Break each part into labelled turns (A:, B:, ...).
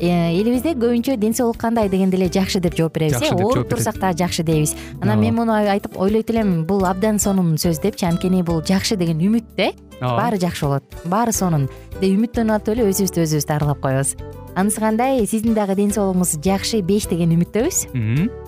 A: элибизде көбүнчө ден соолук кандай дегенде эле жакшы деп жооп беребиз э ооруп турсак дагы жакшы дейбиз. Анан мен муну айтып ойлойт элем бул абдан сонун сөз депчи анткени бул жакшы деген үмүт да э баары жакшы болот баары сонун. Деп үмүттөнүп атып эле өзүбүздү өзүбүз дарылап коебуз. Анысы кандай сиздин дагы ден соолугуңуз жакшы беш деген үмүттөбүз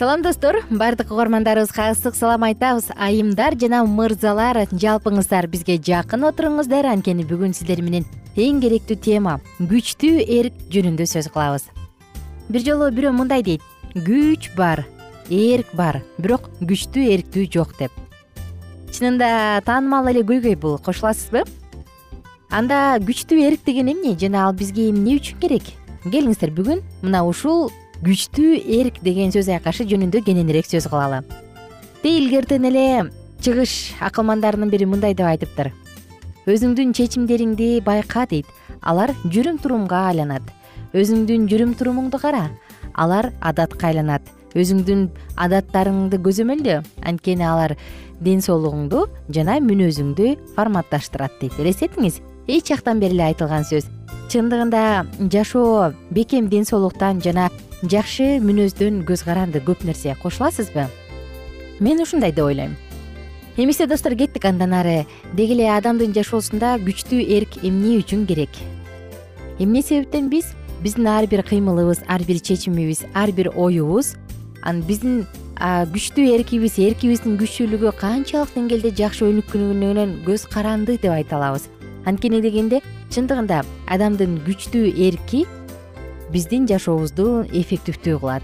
A: салам достор. Баардык угармандарыбызга ысык салам айтабыз. Айымдар жана мырзалар жалпыңыздар бизге жакын отуруңуздар. Анткени бүгүн сиздер менен эң керектүү тема күчтүү эрк жөнүндө сөз кылабыз. Бир жолу бирөө мындай дейт. Күч бар эрк бар. Бирок күчтүү эрктүү жок деп. Чынында таанымал эле көйгөй бул. Кошуласызбы? Анда күчтүү эрк деген эмне? Жана ал бизге эмне үчүн керек? Келиңиздер бүгүн. Мына ушул күчтүү эрк деген сөз айкашы жөнүндө кененирээк сөз кылалы. Тээ илгертен эле чыгыш акылмандарынын бири мындай деп айтыптыр. Өзүңдүн чечимдериңди байка дейт. Алар жүрүм турумга айланат. Өзүңдүн жүрүм турумуңду кара алар адатка айланат. Өзүңдүн адаттарыңды көзөмөлдө анткени алар ден соолугуңду жана мүнөзүңдү форматташтырат дейт. Элестетиңиз эч жактан бери эле айтылган сөз чындыгында жашоо бекем ден соолуктан жана жакшы мүнөздөн көз каранды көп нерсе кошуласызбы? Мен ушундай деп ойлойм. Эмесе достор кеттик андан ары. Деги эле адамдын жашоосунда күчтүү эрк эмне үчүн керек? Эмне себептен биз? Биздин ар бир кыймылыбыз ар бир чечимибиз ар бир оюбуз анан биздин күчтүү эркибиз эркибиздин күчтүүлүгү канчалык деңгээлде жакшы өнүккөнүнөн көз каранды деп айта алабыз. Анткени дегенде чындыгында адамдын күчтүү эрки биздин жашообузду эффективдүү кылат.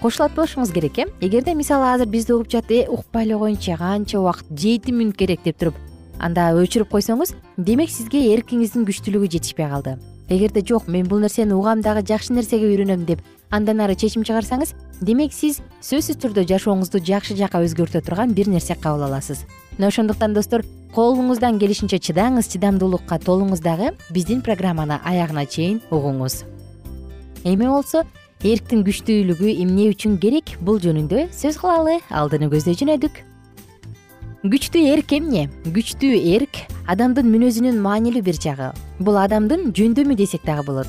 A: Кошулат болушуңуз керек э? Эгерде мисалы азыр бизди угуп жатып э укпай эле коеюнчу канча убакыт жети мүнөт керек деп туруп анда өчүрүп койсоңуз демек сизге эркиңиздин күчтүүлүгү жетишпей калды. Эгерде жок мен бул нерсени угам дагы жакшы нерсеге үйрөнөм деп андан ары чечим чыгарсаңыз демек сиз сөзсүз түрдө жашооңузду жакшы жакка өзгөртө турган бир нерсе кабыл аласыз. Мына ошондуктан достор колуңуздан келишинче чыдаңыз чыдамдуулукка толуңуз дагы биздин программаны аягына чейин угуңуз. Эми болсо эрктин күчтүүлүгү эмне үчүн керек бул жөнүндө сөз кылалы алдыны көздөй жөнөдүк күчтүү эрк эмне? Күчтүү эрк адамдын мүнөзүнүн маанилүү бир жагы. Бул адамдын жөндөмү десек дагы болот.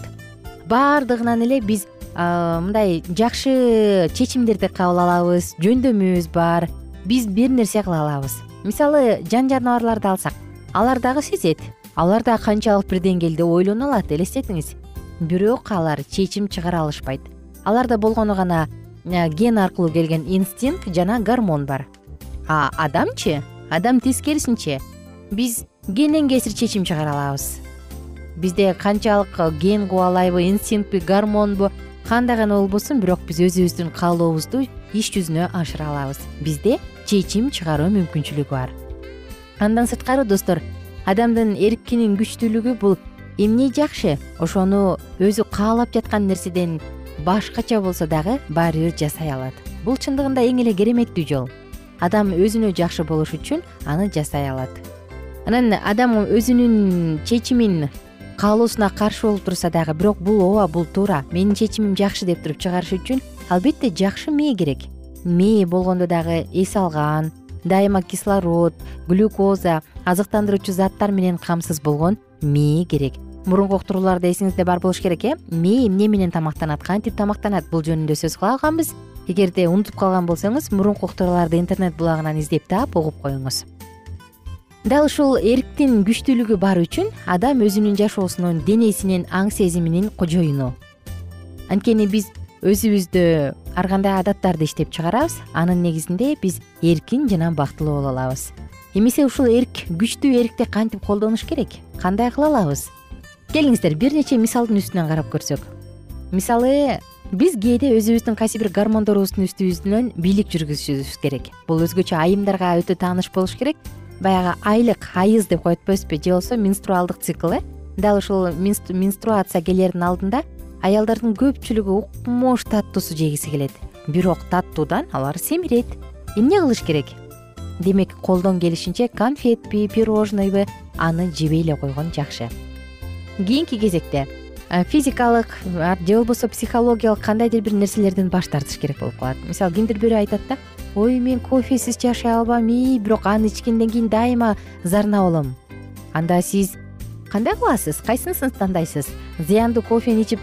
A: Баардыгынан эле биз мындай жакшы чечимдерди кабыл алабыз жөндөмүбүз бар. Биз бир нерсе кыла алабыз. Мисалы жан жаныбарларды алсак алар дагы сезет алар дагы канчалык бир деңгээлде ойлоно алат элестетиңиз. Бирок алар чечим чыгара алышпайт. Аларда болгону гана э, ген аркылуу келген инстинкт жана гормон бар. А адамчы адам тескерисинче биз генден кесир чечим чыгара алабыз. Бизде канчалык ген кубалайбы инстинктпи гормонбу кандай гана болбосун бирок биз өзүбүздүн каалообузду иш жүзүнө ашыра алабыз. Бизде чечим чыгаруу мүмкүнчүлүгү бар. Андан сырткары достор адамдын эркинин күчтүүлүгү бул эмне жакшы? Ошону өзү каалап жаткан нерседен башкача болсо дагы баары бир жасай алат. Бул чындыгында эң эле кереметтүү жол. Адам өзүнө жакшы болуш үчүн аны жасай алат. Анан адам өзүнүн чечимин каалоосуна каршы болуп турса дагы бирок бул ооба бул туура менин чечимим жакшы деп туруп чыгарыш үчүн албетте жакшы мээ керек. Мээ болгондо дагы эс алган дайыма кислород глюкоза азыктандыруучу заттар менен камсыз болгон мээ керек. Мурунку уктурууларда эсиңизде бар болуш керек э? Мээ эмне менен тамактанат кантип тамактанат? Бул жөнүндө сөз кыла алганбыз эгерде унутуп калган болсоңуз мурунку уктурууларды интернет булагынан издеп таап угуп коюңуз дал ушул эрктин күчтүүлүгү бар үчүн адам өзүнүн жашоосунун денесинин аң сезиминин кожоюну. Анткени биз өзүбүздө ар кандай адаттарды иштеп чыгарабыз анын негизинде биз эркин жана бактылуу боло алабыз. Эмесе ушул эрк күчтүү эркти кантип колдонуш керек? Кандай кыла алабыз? Келиңиздер бир нече мисалдын үстүнөн карап көрсөк. Мисалы биз кээде өзүбүздүн кайсы бир гормондорубуздун үстүбүздөн бийлик жүргүзүшүбүз керек. Бул өзгөчө айымдарга өтө тааныш болуш керек баягы айлык айыз деп коет эмеспи же болбосо менструалдык цикл э? Дал ушул менструация келердин алдында аялдардын көпчүлүгү укмуш таттуусу жегиси келет. Бирок таттуудан алар семирет. Эмне кылыш керек? Демек колдон келишинче конфетпи пирожныйбы аны жебей эле койгон жакшы. Кийинки кезекте физикалык же болбосо психологиялык кандайдыр бир нерселерден баш тартыш керек болуп калат? Мисалы кимдир бирөө айтат да ой мен кофесиз жашай албайм ии бирок аны ичкенден кийин дайыма зарна болом. Анда сиз кандай кыласыз? Кайсынысын тандайсыз зыяндуу кофени ичип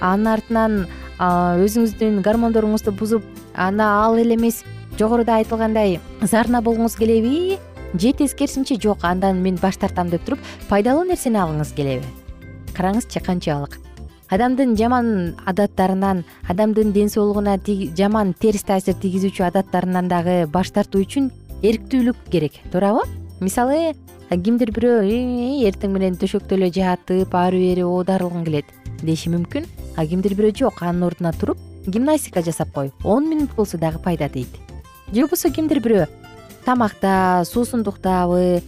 A: анын артынан өзүңүздүн гормондоруңузду бузуп ана ал эле эмес жогоруда айтылгандай зарна болгуңуз келеби же тескерисинче жок андан мен баш тартам деп туруп пайдалуу нерсени алгыңыз келеби? Караңызчы канчалык адамдын жаман адаттарынан адамдын ден соолугуна жаман терс таасир тийгизүүчү адаттарынан дагы баш тартуу үчүн эрктүүлүк керек. Туурабы? Мисалы кимдир бирөө эртең менен төшөктө эле жатып ары бери оодарылгың келет деши мүмкүн. А кимдир бирөө жок анын ордуна туруп гимнастика жасап кой он минут болсо дагы пайда дейт же болбосо кимдир бирөө тамакта суусундуктабы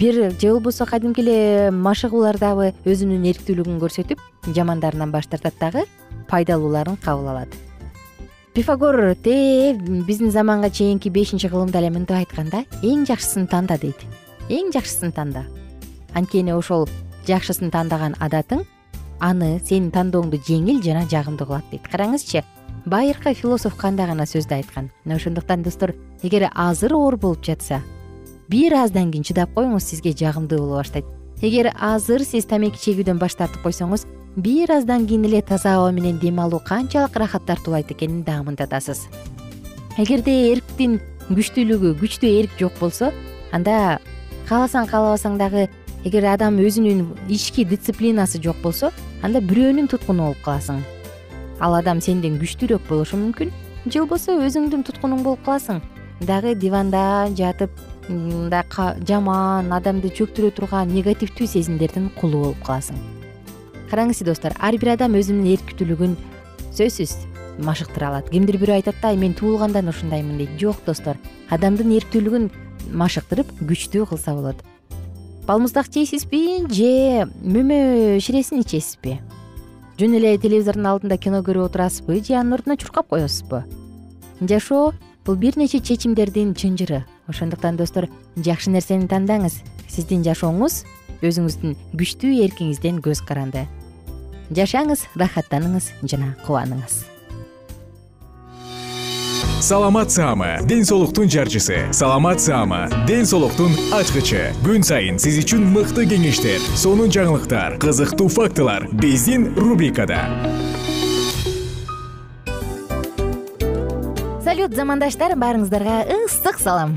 A: бир же болбосо кадимки эле машыгуулардабы өзүнүн эрктүүлүгүн көрсөтүп жамандарынан баш тартат дагы пайдалууларын кабыл алат. Пифагор тээ биздин заманга чейинки бешинчи кылымда эле мынтип айткан да эң жакшысын танда дейт. Эң жакшысын танда. Анткени ошол жакшысын тандаган адатың аны сенин тандооңду жеңил жана жагымдуу кылат дейт. Караңызчы байыркы философ кандай гана сөздү айткан? Мына ошондуктан достор эгер азыр оор болуп жатса бир аздан кийин чыдап коюңуз сизге жагымдуу боло баштайт. Эгер азыр сиз тамеки чегүүдөн баш тартып койсоңуз бир аздан кийин эле таза аба менен дем алуу канчалык ырахат тартуулайт экенин дагы мынтатасыз эгерде эрктин күчтүүлүгү күчтүү эрк жок болсо анда кааласаң каалабасаң дагы эгер адам өзүнүн ички дисциплинасы жок болсо анда бирөөнүн туткуну болуп каласың. Ал адам сенден күчтүүрөөк болушу мүмкүн. Же болбосо өзүңдүн туткунуң болуп каласың. Дагы диванда жатып мындай жаман адамды чөктүрө турган негативдүү сезимдердин кулу болуп каласың. Караңызчы достор ар бир адам өзүнүн эрктүүлүгүн сөзсүз машыктыра алат. Кимдир бирөө айтат да мен туулгандан ушундаймын дейт. Жок достор адамдын эрктүүлүгүн машыктырып күчтүү кылса болот. Балмуздак жейсизби же мөмө ширесин ичесизби? Жөн эле телевизордун алдында кино көрүп отурасызбы же анын ордуна чуркап коесузбу? Жашоо бул бир нече чечимдердин чынжыры ошондуктан достор жакшы нерсени тандаңыз. Сиздин жашооңуз өзүңүздүн күчтүү эркиңизден көз каранды. Жашаңыз ырахаттаныңыз жана кубаныңыз.
B: Саламат саама ден соолуктун жарчысы. Саламат саама ден соолуктун ачкычы. Күн сайын сиз үчүн мыкты кеңештер сонун жаңылыктар кызыктуу фактылар биздин рубрикада.
A: Салют замандаштар баарыңыздарга ысык салам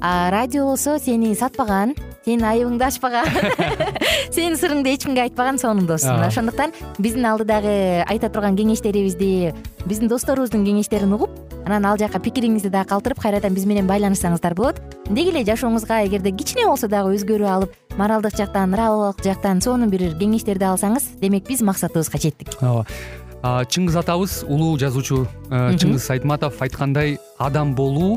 A: а радио болсо сени сатпаган сенин айыбыңды ачпаган сенин сырыңды эч кимге айтпаган сонун дос мына ошондуктан биздин алдыдагы айта турган кеңештерибизди биздин досторубуздун кеңештерин угуп анан ал жака пикириңизди дагы калтырып кайрадан биз менен байланышсаңыздар болот. Деги эле жашооңузга эгерде кичине болсо дагы өзгөрүү алып моралдык жактан нравовик жактан сонун бир кеңештерди алсаңыз демек биз максатыбызга жеттик.
C: Ооба. Чыңгыз атабыз улуу жазуучу э, чыңгыз айтматов айткандай адам болуу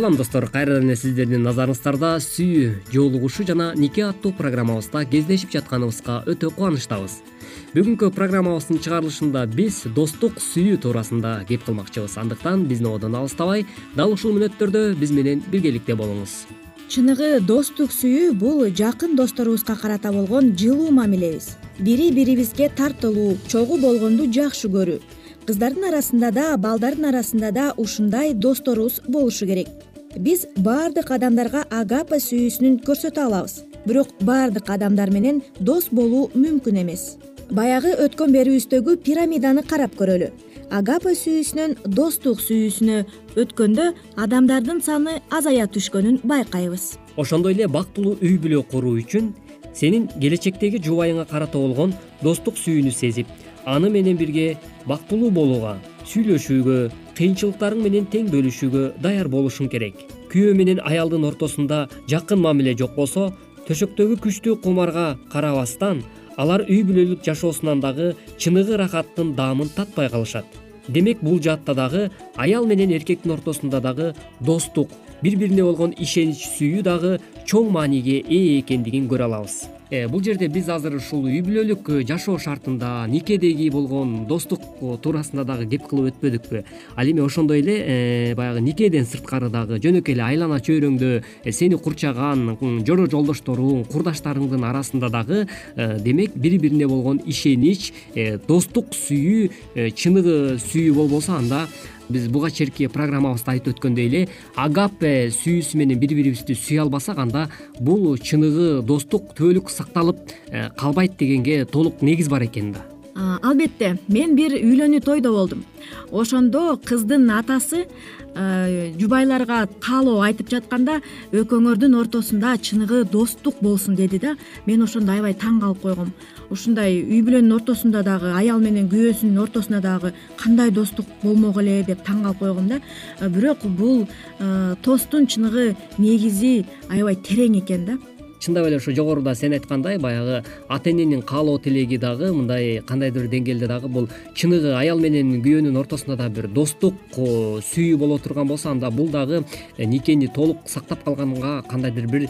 D: салам достор. Кайрадан эле сиздердин назарыңыздарда сүйүү жоолугушуу жана нике аттуу программабызда кездешип жатканыбызга өтө кубанычтабыз. Бүгүнкү программабыздын чыгарылышында биз достук сүйүү туурасында кеп кылмакчыбыз. Андыктан биздин одон алыстабай дал ушул мүнөттөрдө биз менен биргеликте болуңуз.
E: Чыныгы достук сүйүү бул жакын досторубузга карата болгон жылуу мамилебиз. Бири бирибизге тартылуу чогуу болгонду жакшы көрүү. Кыздардын арасында да балдардын арасында да ушундай досторубуз болушу керек биз баардык адамдарга агапа сүйүүсүн көрсөтө алабыз. Бирок баардык адамдар менен дос болуу мүмкүн эмес. Баягы өткөн берүүбүздөгү пирамиданы карап көрөлү. Агапа сүйүүсүнөн достук сүйүүсүнө өткөндө адамдардын саны азая түшкөнүн байкайбыз.
D: Ошондой эле бактылуу үй бүлө куруу үчүн сенин келечектеги жубайыңа карата болгон достук сүйүүнү сезип аны менен бирге бактылуу болууга сүйлөшүүгө кыйынчылыктарың менен тең бөлүшүүгө даяр болушуң керек. Күйөө менен аялдын ортосунда жакын мамиле жок болсо төшөктөгү күчтүү кумарга карабастан алар үй бүлөлүк жашоосунан дагы чыныгы ырахаттын даамын татпай калышат. Демек бул жаатта дагы аял менен эркектин ортосунда дагы достук бири бирине болгон ишенич сүйүү дагы чоң мааниге ээ экендигин көрө алабыз бул жерде биз азыр ушул үй бүлөлүк э, жашоо шартында никедеги болгон достук э, туурасында дагы кеп кылып өтпөдүкпү. Ал эми ошондой эле баягы никеден сырткары дагы жөнөкөй эле айлана чөйрөңдө сени курчаган жоро жолдошторуң курдаштарыңдын арасында дагы демек бири бирине болгон ишенич достук сүйүү чыныгы сүйүү болбосо анда биз буга чейинки программабызда айтып өткөндөй эле агапе сүйүүсү менен бири бирибизди сүйө албасак анда бул чыныгы достук түбөлүк сакталып э, калбайт дегенге толук негиз бар экен да.
E: Албетте мен бир үйлөнүү тойдо болдум. Ошондо кыздын атасы Э, жубайларга каалоо айтып жатканда экөөңөрдүн ортосунда чыныгы достук болсун деди да мен ошондо аябай таң калып койгом ушундай үй бүлөнүн ортосунда дагы аял менен күйөөсүнүн ортосунда дагы кандай достук болмок эле деп таң калып койгом да. Э, бирок бул э, тостун чыныгы негизи аябай терең экен да.
D: Чындап эле ушу жогоруда сен айткандай баягы ата эненин каалоо тилеги дагы мындай кандайдыр бир деңгээлде дагы бул чыныгы аял менен күйөөнүн ортосунда дагы бир достук сүйүү боло турган болсо анда бул дагы никени толук сактап калганга кандайдыр бир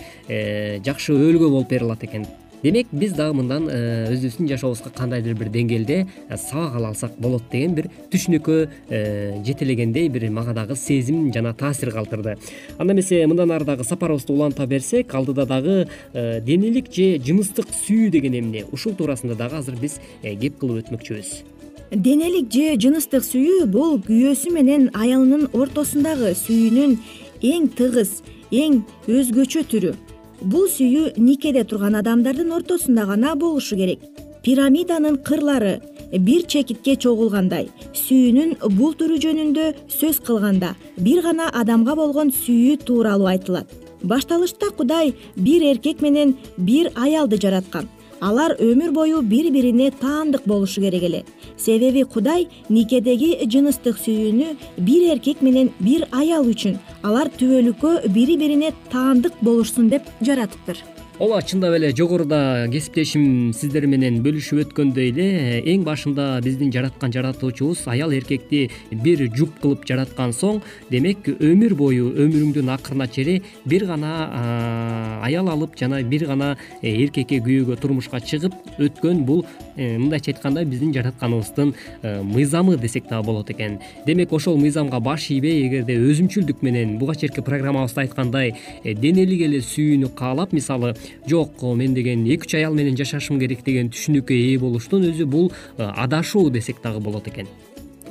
D: жакшы өбөлгө болуп бере алат экен демек биз дагы мындан э, өзүбүздүн жашообузга кандайдыр бир деңгээлде э, сабак ала алсак болот деген бир түшүнүккө э, жетелегендей бир мага дагы сезим жана таасир калтырды. Анда эмесе мындан ары дагы сапарыбызды уланта берсек алдыда дагы денелик же жыныстык сүйүү деген эмне. Ушул туурасында дагы азыр биз кеп кылып өтмөкчүбүз.
E: Денелик же жыныстык сүйүү бул күйөөсү менен аялынын ортосундагы сүйүүнүн эң тыгыз эң өзгөчө түрү бул сүйүү никеде турган адамдардын ортосунда гана болушу керек. Пирамиданын кырлары бир чекитке чогулгандай сүйүүнүн бул түрү жөнүндө сөз кылганда бир гана адамга болгон сүйүү тууралуу айтылат. Башталышта кудай бир эркек менен бир аялды жараткан алар өмүр бою бири бирине таандык болушу керек эле. Себеби кудай никедеги жыныстык сүйүүнү бир эркек менен бир аял үчүн алар түбөлүккө бири бирине таандык болушсун деп жаратыптыр
D: ооба чындап эле жогоруда кесиптешим сиздер менен бөлүшүп өткөндөй эле эң башында биздин жараткан жаратуучубуз аял эркекти бир жуп кылып жараткан соң демек өмүр бою өмүрүңдүн акырына чейин бир гана аял алып жана бир гана э, эркекке күйөөгө турмушка чыгып өткөн бул э, мындайча айтканда биздин жаратканыбыздын э, мыйзамы десек дагы болот экен. Демек ошол мыйзамга баш ийбей эгерде өзүмчүлдүк менен буга чейинки программабызда айткандай денелик эле сүйүүнү каалап мисалы жок мен деген эки үч аял менен жашашым керек деген түшүнүккө ээ болуштун өзү бул э, адашуу десек дагы болот экен.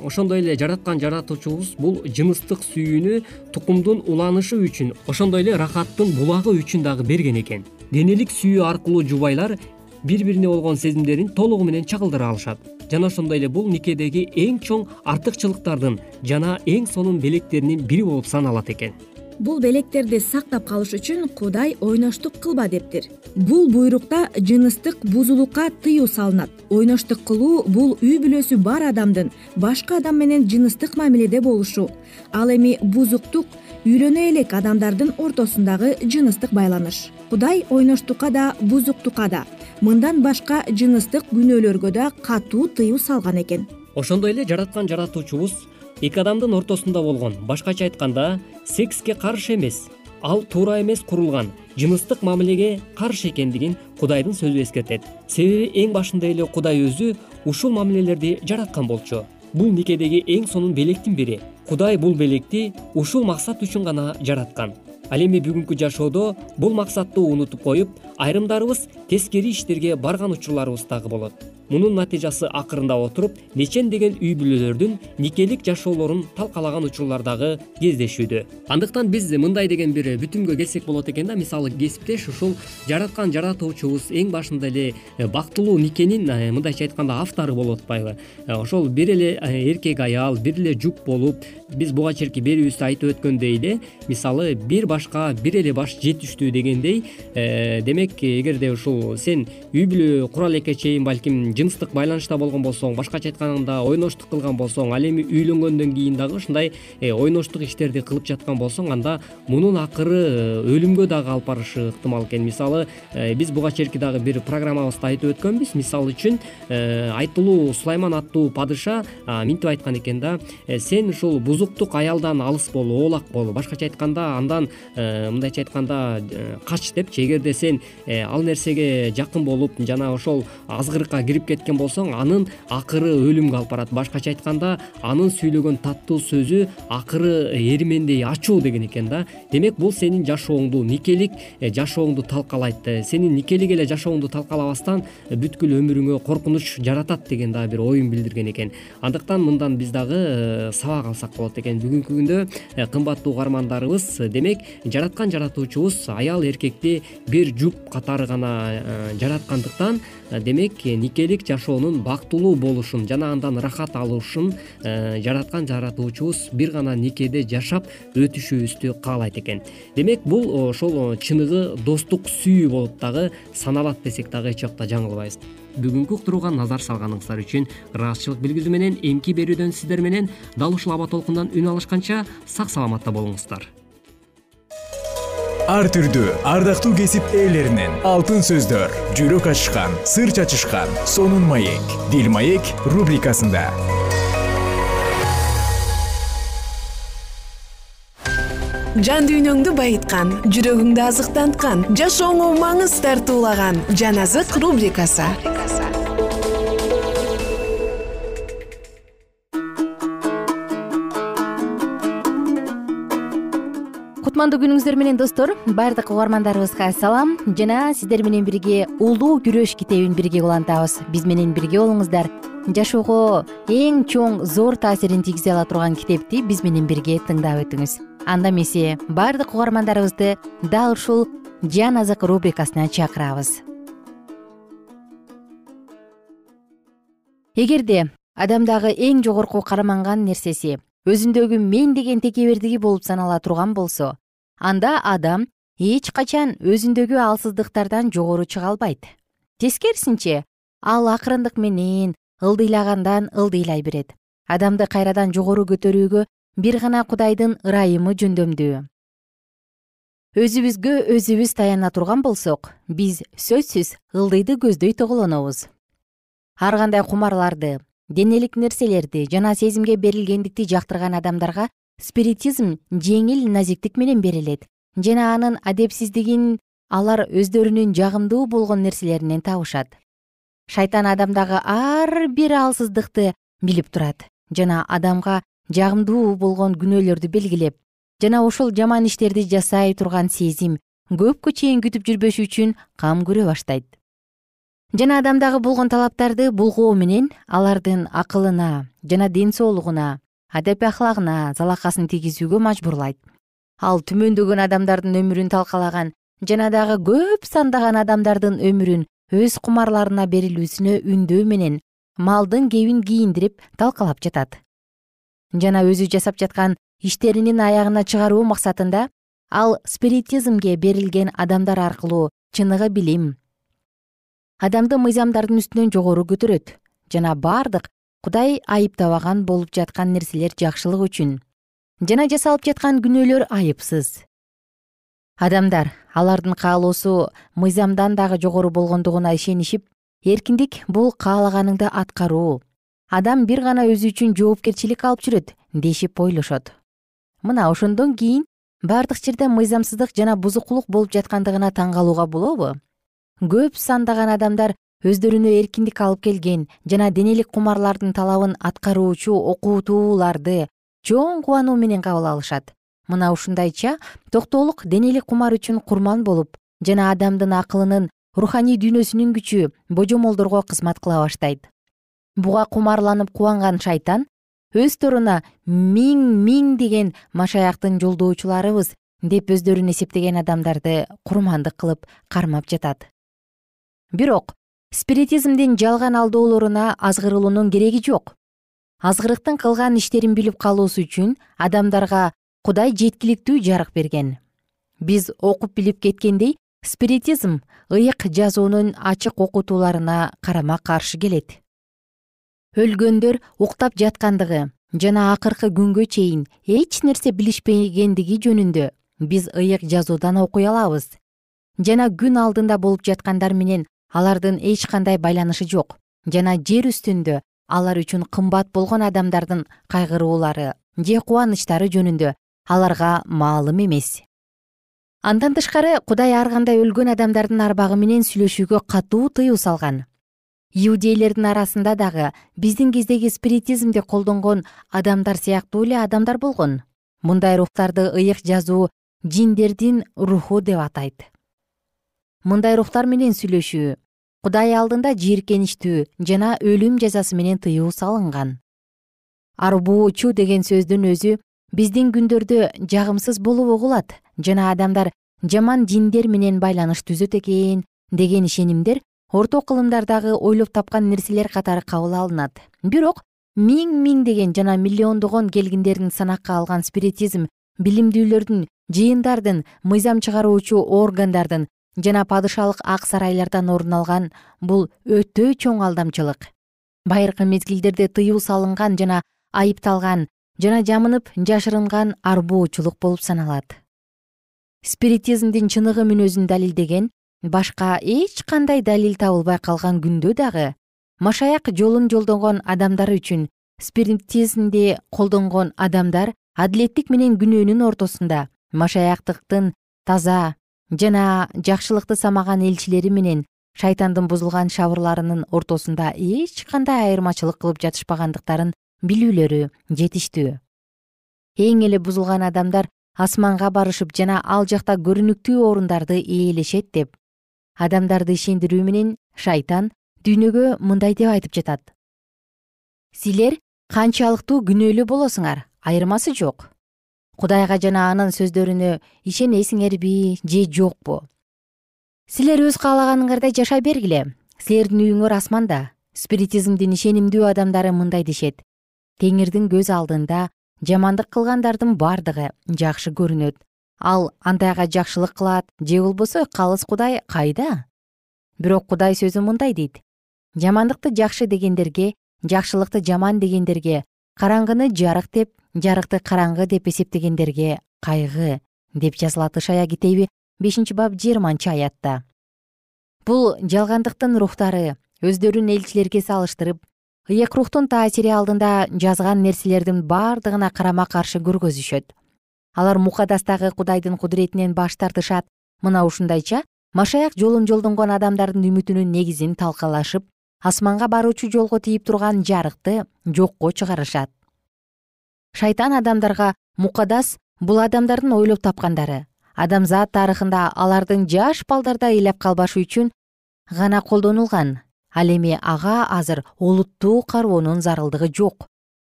D: Ошондой эле жараткан жаратуучубуз бул жыныстык сүйүүнү тукумдун уланышы үчүн ошондой эле рахаттын булагы үчүн дагы берген экен. Денелик сүйүү аркылуу жубайлар бири бирине болгон сезимдерин толугу менен чагылдыра алышат. Жана ошондой эле бул никедеги эң чоң артыкчылыктардын жана эң сонун белектеринин бири болуп саналат экен
E: бул белектерди сактап калыш үчүн кудай ойноштук кылба дептир. Бул буйрукта жыныстык бузулукка тыюу салынат. Ойноштук кылуу бул үй бүлөсү бар адамдын башка адам менен жыныстык мамиледе болушу. Ал эми бузуктук үйлөнө элек адамдардын ортосундагы жыныстык байланыш. Кудай ойноштукка да бузуктукка да мындан башка жыныстык күнөөлөргө да катуу тыюу салган экен.
D: Ошондой эле жараткан жаратуучубуз эки адамдын ортосунда болгон башкача айтканда секске каршы эмес ал туура эмес курулган жыныстык мамилеге каршы экендигин кудайдын сөзү эскертет. Себеби эң башында эле кудай өзү ушул мамилелерди жараткан болчу. Бул никедеги эң сонун белектин бири. Кудай бул белекти ушул максат үчүн гана жараткан. Ал эми бүгүнкү жашоодо бул максатты унутуп коюп айрымдарыбыз тескери иштерге барган учурларыбыз дагы болот мунун натыйжасы акырында отуруп нечендеген үй бүлөлөрдүн никелик жашоолорун талкалаган учурлар дагы кездешүүдө. Андыктан биз мындай деген бир бүтүмгө келсек болот экен да. Мисалы кесиптеш ушул жараткан жаратуучубуз эң башында эле э, бактылуу никенин э, мындайча айтканда автору болуп атпайбы э, ошол бир эле эркек аял бир эле жуп болуп биз буга чейинки берүүбүздө айтып өткөндөй эле мисалы бир башка бир эле баш жетиштүү дегендей демек эгерде ушул сен үй бүлө кура элекке чейин балким жыныстык байланышта болгон болсоң башкача айтканда ойноштук кылган болсоң ал эми үйлөнгөндөн кийин дагы ушундай э, ойноштук иштерди кылып жаткан болсоң анда мунун акыры э, өлүмгө дагы алып барышы ыктымал экен. Мисалы э, биз буга чейинки дагы бир программабызда айтып өткөнбүз. Мисал үчүн айтылуу сулайман аттуу падыша минтип айткан экен да сен ушул бузуктук аялдан алыс бол оолак бол башкача айтканда андан мындайча айтканда кач депчи эгерде сен ал нерсеге жакын болуп жана ошол азгырыкка кирип кеткен болсоң анын акыры өлүмгө алып барат. Башкача айтканда анын сүйлөгөн таттуу сөзү акыры эримендей ачуу деген экен да. Демек бул сенин жашооңду никелик э, жашооңду талкалайт. Э, сенин никелик эле жашооңду талкалабастан э, бүткүл өмүрүңө коркунуч жаратат деген дагы бир оюн билдирген экен. Андыктан мындан биз дагы сабак алсак болот экен. Бүгүнкү күндө кымбаттуу угармандарыбыз демек жараткан жаратуучубуз аял эркекти бир жуп катары гана жараткандыктан демек никелик жашоонун бактылуу болушун жана андан рахат алышын э, жараткан жаратуучубуз бир гана никеде жашап өтүшүбүздү каалайт экен. Демек бул ошол чыныгы достук сүйүү болуп дагы саналат десек дагы эч убакта жаңылбайбыз бүгүнкү уктурууга назар салганыңыздар үчүн ыраазычылык билгизүү менен эмки берүүдөн сиздер менен дал ушул аба толкундан үн алышканча сак саламатта болуңуздар.
B: Ар түрдүү ардактуу кесип ээлеринен алтын сөздөр жүрөк ачышкан сыр чачышкан сонун маек дил маек рубрикасында
F: жан дүйнөңдү байыткан жүрөгүңдү азыктанткан жашооңо маңыз тартуулаган жан азык рубрикасы.
A: Кутмандуу күнүңүздөр менен достор баардык угармандарыбызга салам. Жана сиздер менен бирге улуу күрөш китебин бирге улантабыз. Биз менен бирге болуңуздар жашоого эң чоң зор таасирин тийгизе ала турган китепти биз менен бирге тыңдап өтүңүз. Анда эмесе баардык угармандарыбызды дал ушул жан азык рубрикасына чакырабыз. Эгерде адамдагы эң жогорку карманган нерсеси өзүндөгү мен деген текебердиги болуп санала турган болсо анда адам эч качан өзүндөгү алсыздыктардан жогору чыга албайт. Тескерисинче ал акырындык менен ылдыйлагандан ылдыйлай берет. Адамды кайрадан жогору көтөрүүгө бир гана кудайдын ырайымы жөндөмдүү. Өзүбүзгө өзүбүз таяна турган болсок биз сөзсүз ылдыйды көздөй тоголонобуз. Ар кандай кумарларды денелик нерселерди жана сезимге берилгендикти жактырган адамдарга спиритизм жеңил назиктик менен берилет жана анын адепсиздигин алар өздөрүнүн жагымдуу болгон нерселеринен табышат шайтан адамдагы ар бир алсыздыкты билип турат. Жана адамга жагымдуу болгон күнөөлөрдү белгилеп жана ошол жаман иштерди жасай турган сезим көпкө чейин күтүп жүрбөш үчүн кам көрө баштайт. Жана адамдагы болгон талаптарды булгоо менен алардын акылына жана ден соолугуна адеп ахлагына залакасын тийгизүүгө мажбурлайт. Ал түмөндөгөн адамдардын өмүрүн талкалаган жана дагы көп сандаган адамдардын өмүрүн өз кумарларына берилүүсүнө үндөө менен малдын кебин кийиндирип талкалап жатат. Жана өзү жасап жаткан иштеринин аягына чыгаруу максатында ал спиритизмге берилген адамдар аркылуу чыныгы билим. Адамды мыйзамдардын үстүнөн жогору көтөрөт жана бардык кудай айыптабаган болуп жаткан нерселер жакшылык үчүн жана жасалып жаткан күнөөлөр айыпсыз. Адамдар алардын каалоосу мыйзамдан дагы жогору болгондугуна ишенишип эркиндик бул каалаганыңды аткаруу. Адам бир гана өзү үчүн жоопкерчилик алып жүрөт дешип ойлошот. Мына ошондон кийин бардык жерде мыйзамсыздык жана бузукулук болуп жаткандыгына таң калууга болобу? Көп сандаган адамдар өздөрүнө эркиндик алып келген жана денелик кумарлардын талабын аткаруучу окутууларды чоң кубануу менен кабыл алышат мына ушундайча токтоолук денелик кумар үчүн курман болуп жана адамдын акылынын руханий дүйнөсүнүн күчү божомолдорго кызмат кыла баштайт. Буга кумарланып кубанган шайтан өз торуна миң миң деген машаяктын жолдоочуларыбыз деп өздөрүн эсептеген адамдарды курмандык кылып кармап жатат. Бирок спиритизмдин жалган алдоолоруна азгырылуунун кереги жок. Азгырыктын кылган иштерин билип калуусу үчүн адамдарга кудай жеткиликтүү жарык берген. Биз окуп билип кеткендей спиритизм ыйык жазуунун ачык окутууларына карама каршы келет. Өлгөндөр уктап жаткандыгы жана акыркы күнгө чейин эч нерсе билишпегендиги жөнүндө биз ыйык жазуудан окуй алабыз. Жана күн алдында болуп жаткандар менен алардын эч кандай байланышы жок жана жер үстүндө алар үчүн кымбат болгон адамдардын кайгыруулары же кубанычтары жөнүндө аларга маалым эмес. Андан тышкары кудай ар кандай өлгөн адамдардын арбагы менен сүйлөшүүгө катуу тыюу салган. Иудейлердин арасында дагы биздин кездеги спиритизмди колдонгон адамдар сыяктуу эле адамдар болгон. Мындай рухтарды ыйык жазуу жиндердин руху деп атайт. Мындай рухтар менен сүйлөшүү кудай алдында жийиркеничтүү жана өлүм жазасы менен тыюу салынган. Арбоочу деген сөздүн өзү биздин күндөрдө жагымсыз болуп угулат жана адамдар жаман жиндер менен байланыш түзөт экен деген ишенимдер орто кылымдардагы ойлоп тапкан нерселер катары кабыл алынат. Бирок миң миңдеген жана миллиондогон келгиндерин санакка алган спиритизм билимдүүлөрдүн жыйындардын мыйзам чыгаруучу органдардын жана падышалык ак сарайлардан орун алган бул өтө чоң алдамчылык. Байыркы мезгилдерде тыюу салынган жана айыпталган жана жамынып жашырынган арбоочулук болуп саналат. Спиритизмдин чыныгы мүнөзүн далилдеген башка эч кандай далил табылбай калган күндө дагы машаяк жолун жолдогон адамдар үчүн спиритизмди колдонгон адамдар адилеттик менен күнөөнүн ортосунда машаяктыктын таза жана жакшылыкты самаган элчилери менен шайтандын бузулган шабырларынын ортосунда эч кандай айырмачылык кылып жатышпагандыктарын билүүлөрү жетиштүү. Эң эле бузулган адамдар асманга барышып жана ал жакта көрүнүктүү орундарды ээлешет деп. Адамдарды ишендирүү менен шайтан дүйнөгө мындай деп айтып жатат. Силер канчалыктуу күнөөлүү болосуңар айырмасы жок. Кудайга жана анын сөздөрүнө ишенесиңерби же жокпу. Силер өз каалаганыңардай жашай бергиле. Силердин үйүңөр асманда. Спиритизмдин ишенимдүү адамдары мындай дешет теңирдин көз алдында жамандык кылгандардын бардыгы жакшы көрүнөт. Ал андайга жакшылык кылат же болбосо калыс кудай кайда? Бирок кудай сөзү мындай дейт. Жамандыкты жакшы дегендерге жакшылыкты жаман дегендерге караңгыны жарык деп жарыкты караңгы деп эсептегендерге кайгы деп жазылат ышая китеби бешинчи бап жыйырманчы аятта. Бул жалгандыктын рухтары өздөрүн элчилерге салыштырып ыйык рухтун таасири алдында жазган нерселердин бардыгына карама каршы көргөзүшөт. Алар мукадастагы кудайдын кудуретинен баш тартышат. Мына ушундайча машаяк жолун жолдонгон адамдардын үмүтүнүн негизин талкалашып асманга баруучу жолго тийип турган жарыкты жокко чыгарышат. Шайтан адамдарга мукадас бул адамдардын ойлоп тапкандары. Адамзат тарыхында алардын жаш балдардай ыйлап калбашы үчүн гана колдонулган ал эми ага азыр олуттуу кароонун зарылдыгы жок.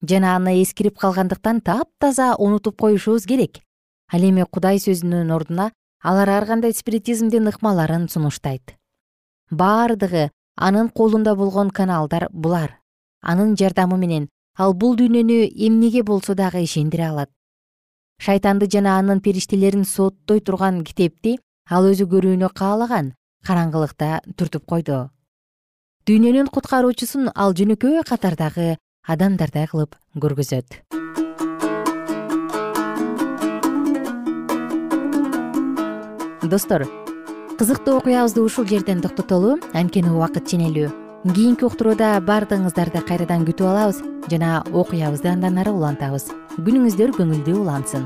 A: Жана аны эскирип калгандыктан таптаза унутуп коюшубуз керек. Ал эми кудай сөзүнүн ордуна алар ар кандай спиритизмдин ыкмаларын сунуштайт. Бардыгы анын колунда болгон каналдар булар. Анын жардамы менен ал бул дүйнөнү эмнеге болсо дагы ишендире алат? Шайтанды жана анын периштелерин соттой турган китепти ал өзү көрүүнү каалаган караңгылыкта түртүп койду дүйнөнүн куткаруучусун ал жөнөкөй катардагы адамдардай кылып көргөзөт. Достор кызыктуу окуябызды ушул жерден токтотолу анткени убакыт ченелүү. Кийинки уктурууда баардыгыңыздарды кайрадан күтүп алабыз жана окуябызды андан ары улантабыз. Күнүңүздөр көңүлдүү улансын